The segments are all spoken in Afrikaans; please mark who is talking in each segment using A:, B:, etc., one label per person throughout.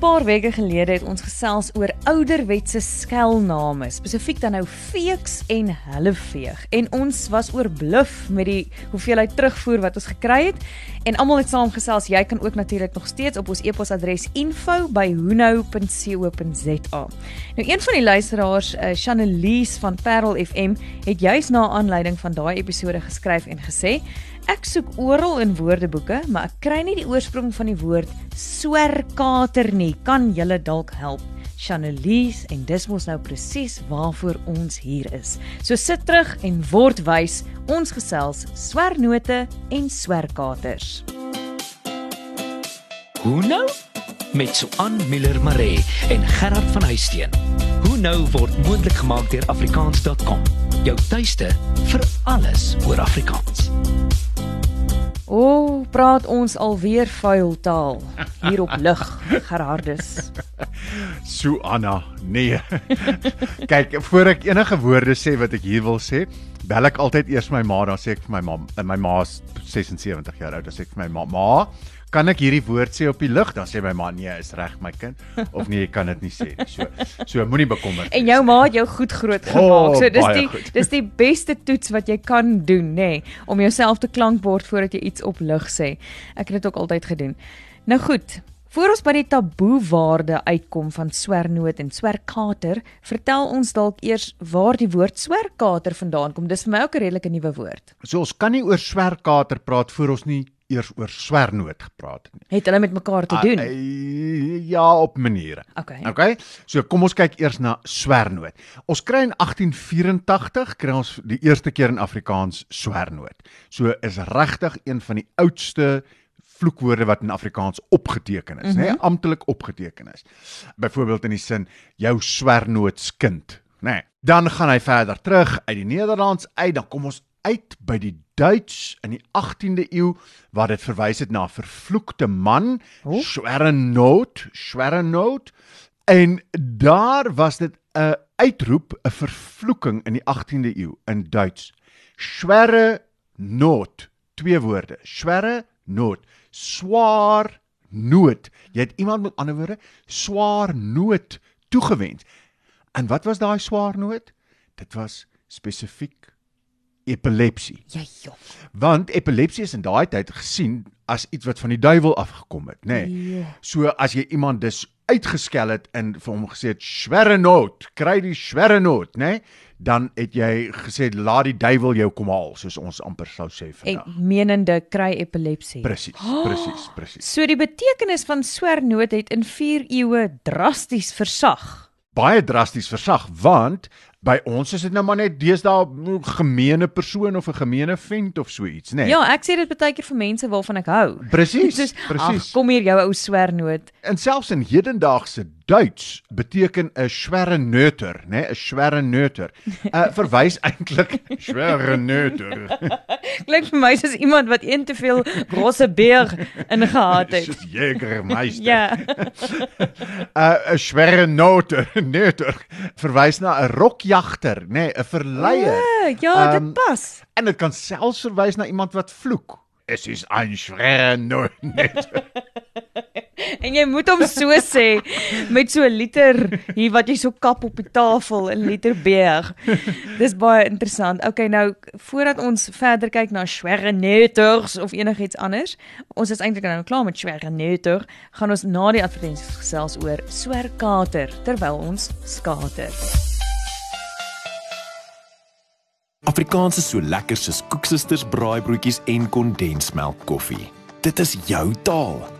A: paar weke gelede het ons gesels oor ouderwetse skelname, spesifiek dan nou feeks en helleveeg. En ons was oorbluf met die hoeveelheid terugvoer wat ons gekry het en almal het saamgesels. Jy kan ook natuurlik nog steeds op ons e-posadres info@hunou.co.za. Nou een van die luisteraars, uh, Chanelise van Parel FM, het juis na aanleiding van daai episode geskryf en gesê Ek soek oral in woordeboeke, maar ek kry nie die oorsprong van die woord swerkater nie. Kan julle dalk help? Chanelise en dis mos nou presies waarvoor ons hier is. So sit terug en word wys. Ons gesels swernote en swerkaters.
B: Hoe nou? Met Suan Miller Maree en Gerard van Huisteen. Hoe nou word moontlik gemaak deur afrikaans.com. Jou tuiste vir alles oor Afrikaans.
A: Praat ons alweer vuil taal hier op lig, Gerardus.
C: So Anna, nee. Kyk, voor ek enige woorde sê wat ek hier wil sê, bel ek altyd eers my ma, dan sê ek vir my ma, my ma's 76 jaar oud, dan sê ek vir my ma, ma, kan ek hierdie woord sê op die lug? Dan sê my ma, nee, is reg my kind, of nee, jy kan dit nie sê nie. So, so moenie bekommerd wees.
A: En jou ma het jou goed groot gemaak. Oh, so dis die goed. dis die beste toets wat jy kan doen, nê, nee, om jouself te klankbord voordat jy iets op lig sê. Ek het dit ook altyd gedoen. Nou goed, Voor ons by die taboe waarde uitkom van swernoot en swerkater, vertel ons dalk eers waar die woord swerkater vandaan kom. Dis vir my ook 'n redelike nuwe woord.
C: So ons kan nie oor swerkater praat voor ons nie eers oor swernoot gepraat het nie.
A: Het hulle met mekaar te doen?
C: Uh, ja, op maniere.
A: Okay.
C: Okay. So kom ons kyk eers na swernoot. Ons kry in 1884 kry ons die eerste keer in Afrikaans swernoot. So is regtig een van die oudste vloekwoorde wat in Afrikaans opgeteken is, mm -hmm. nê, amptelik opgeteken is. Byvoorbeeld in die sin jou swernootskind, nê. Dan gaan hy verder terug uit die Nederlands uit, dan kom ons uit by die Duits in die 18de eeu waar dit verwys het na vervloekte man, oh. Schwernoot, Schwernoot. En daar was dit 'n uitroep, 'n vervloeking in die 18de eeu in Duits. Schwere noot, twee woorde. Schwere noot swaar nood. Jy het iemand met ander woorde swaar nood toegewend. En wat was daai swaar nood? Dit was spesifiek epilepsie.
A: Ja, joh.
C: Want epilepsie is in daai tyd gesien as iets wat van die duiwel afgekom het, nê? Nee. Ja. So as jy iemand dus uitgeskel het en vir hom gesê het swerre nood, kry die swerre nood, nê? Nee? dan het jy gesê laat die duiwel jou kom haal soos ons amper sou sê vandag.
A: Ek menende kry epilepsie.
C: Presies, oh, presies, presies.
A: So die betekenis van swernoot het in 4 eeue drasties versag.
C: Baie drasties versag want By ons is dit nou maar net deesdae 'n gemeene persoon of 'n gemeene vent of so iets, né? Nee.
A: Ja, ek sê dit baie keer vir mense waarvan ek hou.
C: Presies, presies.
A: Kom hier jou ou swernoot.
C: En selfs in hedendaagse Duits beteken 'n schwere neuter, né? 'n schwere neuter. Uh verwys eintlik schwere neuter.
A: Klink vir my soos iemand wat een te veel grosse beer ingehaat het.
C: Soos Jägermeister. ja. uh 'n schwere neuter, neuter verwys na 'n rok jagter, nê, nee, 'n verleier.
A: Oh, ja, um, dit pas.
C: En dit kan selfs verwys na iemand wat vloek. Es is ein schwerer net.
A: En jy moet hom so sê met so 'n liter hier wat jy so kap op die tafel 'n liter beer. Dis baie interessant. Okay, nou voordat ons verder kyk na schwerer neters of enigiets anders, ons is eintlik nou klaar met schwerer neter, gaan ons na die advertensies gesels oor swerkater terwyl ons skater.
D: Afrikaans is so lekker soos koeksisters, braaibroodjies en kondensmelk koffie. Dit is jou taal.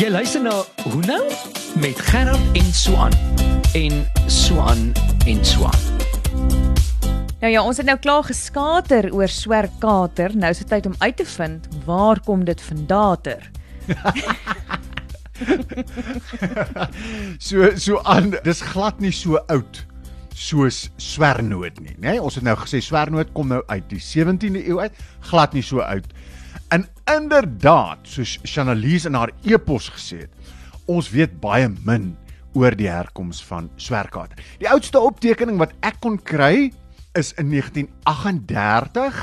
B: Jy luister na Hoe nou met Gerard en Swan en Swan en Swan.
A: Nou ja, ons het nou klaar geskater oor swerkater. Nou is dit tyd om uit te vind waar kom dit vandaan?
C: so so aan dis glad nie so oud soos swernoot nie, né? Ons het nou gesê swernoot kom nou uit die 17de eeu uit, glad nie so oud. En inderdaad, soos Chanelise in haar epos gesê het, ons weet baie min oor die herkoms van swerkater. Die oudste optekening wat ek kon kry is in 1938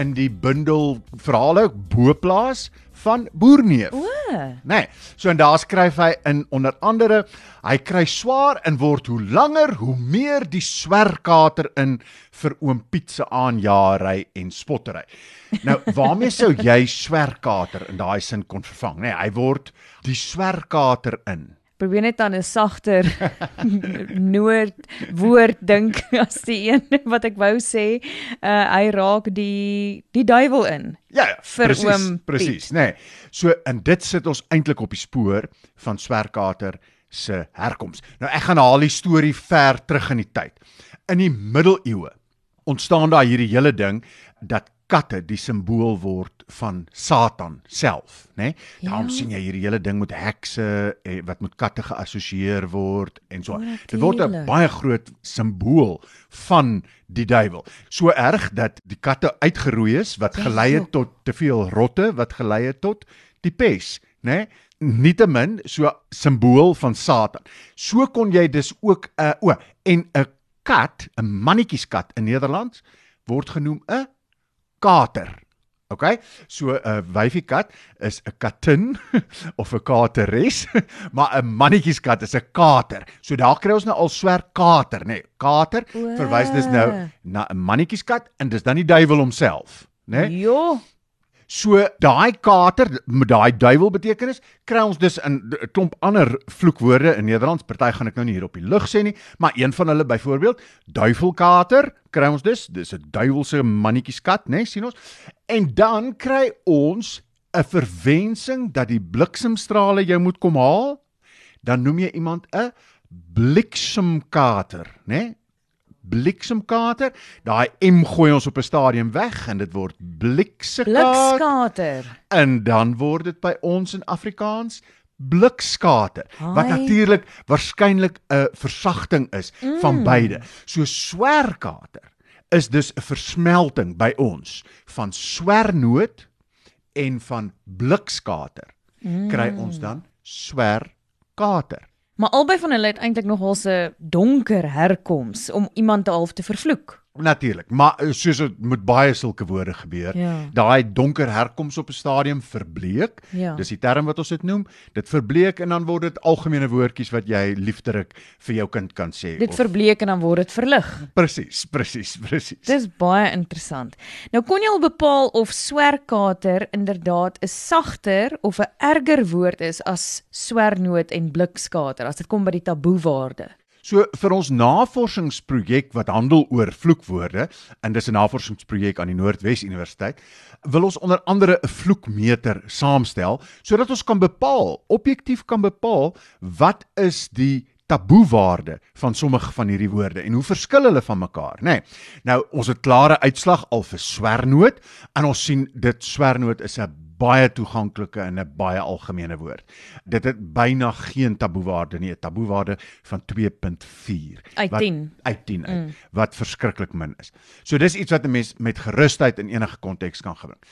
C: in die bundel verhale Boplaas van Boerneef.
A: O,
C: Nee, so en daar skryf hy in onder andere hy kry swaar en word hoe langer hoe meer die swerkater in vir oom Piet se aanjaary en spottery. Nou, waarmee sou jy swerkater in daai sin kon vervang? Nee, hy word die swerkater in.
A: Probeer net aan 'n sagter noord woord dink as die een wat ek wou sê. Uh hy raak die die duiwel in.
C: Ja, ja,
A: Vir
C: presies,
A: oom
C: presies, nê. Nee. So in dit sit ons eintlik op die spoor van swerkater se herkoms. Nou ek gaan haal die storie ver terug in die tyd. In die middeleeue ontstaan daar hierdie hele ding dat katte die simbool word van Satan self, né? Nee? Daarom
A: Ja.
C: sien jy hierdie hele ding met hekse eh, wat met katte geassosieer word en so.
A: O,
C: Dit word 'n baie groot simbool van die duiwel. So erg dat die katte uitgeroei is wat
A: Ja,
C: gelei het tot te veel rotte wat gelei het tot die pes, né? Nietemin so simbool van Satan. So kon jy dus ook 'n uh, o en 'n kat, 'n mannetjieskat in Nederland word genoem 'n kater. OK? So 'n wyfiekat is 'n katin of 'n kateres, maar 'n mannetjieskat is 'n kater. So daar kry ons nou al swerk kater, nê. Nee, kater verwys dus nou na 'n mannetjieskat en dis dan die duiwel homself, né? Nee?
A: Jo,
C: So daai kater met daai duiwel betekenis kry ons dus in 'n klomp ander vloekwoorde in Nederlands. Party gaan ek nou nie hier op die lug sê nie, maar een van hulle byvoorbeeld, duivelkater kry ons dus, dis 'n duiwelse mannetjieskat, né, nee, sien ons. En dan kry ons 'n verwensing dat die bliksemstrale jou moet kom haal. Dan noem jy iemand 'n bliksemkater, né? Nee? Bliksemkater. Daai M gooi ons op 'n stadium weg en dit word bliksekater
A: blikskater.
C: en dan word dit by ons in Afrikaans blikskater wat
A: Haai.
C: natuurlik waarskynlik 'n versagting is mm. van beide. So swerkater is dus 'n versmelting by ons van swernoot en van blikskater. Mm. Kry ons dan swerkater.
A: Maar albei van hulle het eintlik nogal 'n donker herkoms om iemand te half te vervloek.
C: Natuurlik, maar eh, soos dit met baie sulke woorde gebeur,
A: Ja.
C: daai donker herkoms op 'n stadium verbleek.
A: Ja.
C: Dis die term wat ons dit noem. Dit verbleek en dan word dit algemene woordjies wat jy liefderik vir jou kind kan sê.
A: Dit verbleek en dan word dit verlig.
C: presies, presies, presies.
A: Dis baie interessant. Nou kon jy al bepaal of swerkater inderdaad 'n sagter of 'n erger woord is as swernoot en blikskater as dit kom by die taboewaarde.
C: So vir ons navorsingsprojek wat handel oor vloekwoorde en dis 'n navorsingsprojek aan die Noordwes Universiteit, wil ons onder andere 'n vloekmeter saamstel sodat ons kan bepaal, objektief kan bepaal wat is die taboewaarde van sommige van hierdie woorde en hoe verskil hulle van mekaar, nê? Nee, nou ons het klare uitslag al vir swernoot en ons sien dit swernoot is 'n baie toeganklike en 'n baie algemene woord. Dit het byna geen taboewaarde nie, 'n taboewaarde van 2.4
A: Uit
C: wat-
A: 10.
C: uit 10 uit, mm. wat verskriklik min is. So dis iets wat 'n mens met gerusheid in enige konteks kan gebruik.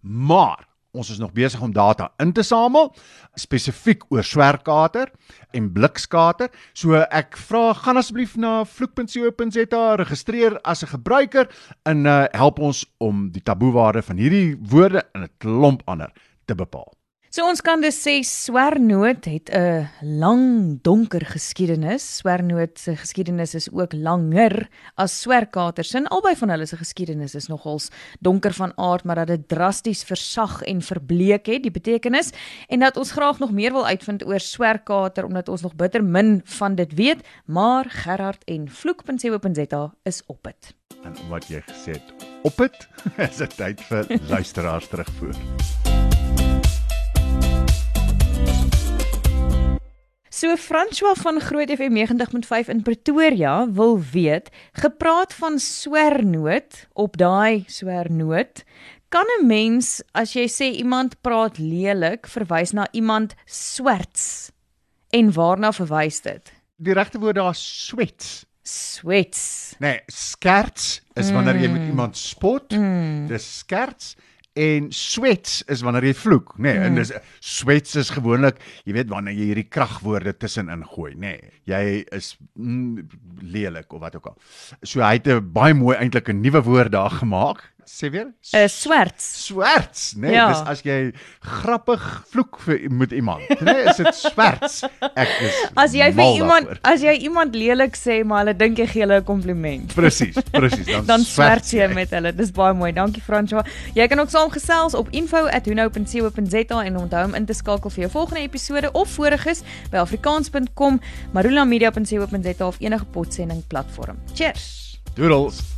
C: Maar ons is nog besig om data in te samel spesifiek oor swerkater en blikskater. So ek vra gaan asseblief na vloek.co.za registreer as 'n gebruiker en uh, help ons om die taboewaarde van hierdie woorde en 'n klomp ander te bepaal.
A: So ons kan dus sê swernoot het 'n lang donker geskiedenis. Swernoot se geskiedenis is ook langer as swerkater se. Albei van hulle se geskiedenis is nogals donker van aard, maar dat dit drasties versag en verbleek het, die betekenis en dat ons graag nog meer wil uitvind oor swerkater omdat ons nog bitter min van dit weet, maar Gerard en vloek.co.za is op dit.
C: En wat jy gesê het, op dit is dit tyd vir luisteraars terugvoer.
A: So François van Groot FM 90.5 in Pretoria wil weet, gepraat van swernoot op daai swernoot, kan 'n mens as jy sê iemand praat lelik verwys na iemand swerts en waarna verwys dit?
C: Die regte woord daar swets.
A: Sweats.
C: Nee, skerts is wanneer jy met iemand spot.
A: Mm.
C: Dis skerts en sweats is wanneer jy vloek, nê. Nee,
A: Mm.
C: en dis sweats is gewoonlik, jy weet wanneer jy hierdie kragwoorde tussenin gooi, nê. Nee, jy is mm, lelik of wat ook al. So hy het 'n baie mooi eintlik 'n nuwe woord daar gemaak. Sê weer?
A: 'n Swerts.
C: Swerts, nee,
A: Ja.
C: dis as jy grappig vloek vir met iemand, nee, is dit swerts. Ek is
A: As jy vir iemand
C: daarvoor.
A: as jy iemand lelik sê maar hulle dink jy gee hulle 'n kompliment.
C: Presies, presies, dan,
A: Dan swerts jy met hulle. Dis baie mooi. Dankie François. Jy kan ook saamgesels op info@hunou.co.za en onthou om in te skakel vir jou volgende episode of voriges by afrikaans.com, marulamedia.co.za of enige podsending platform. Cheers.
C: Doodles.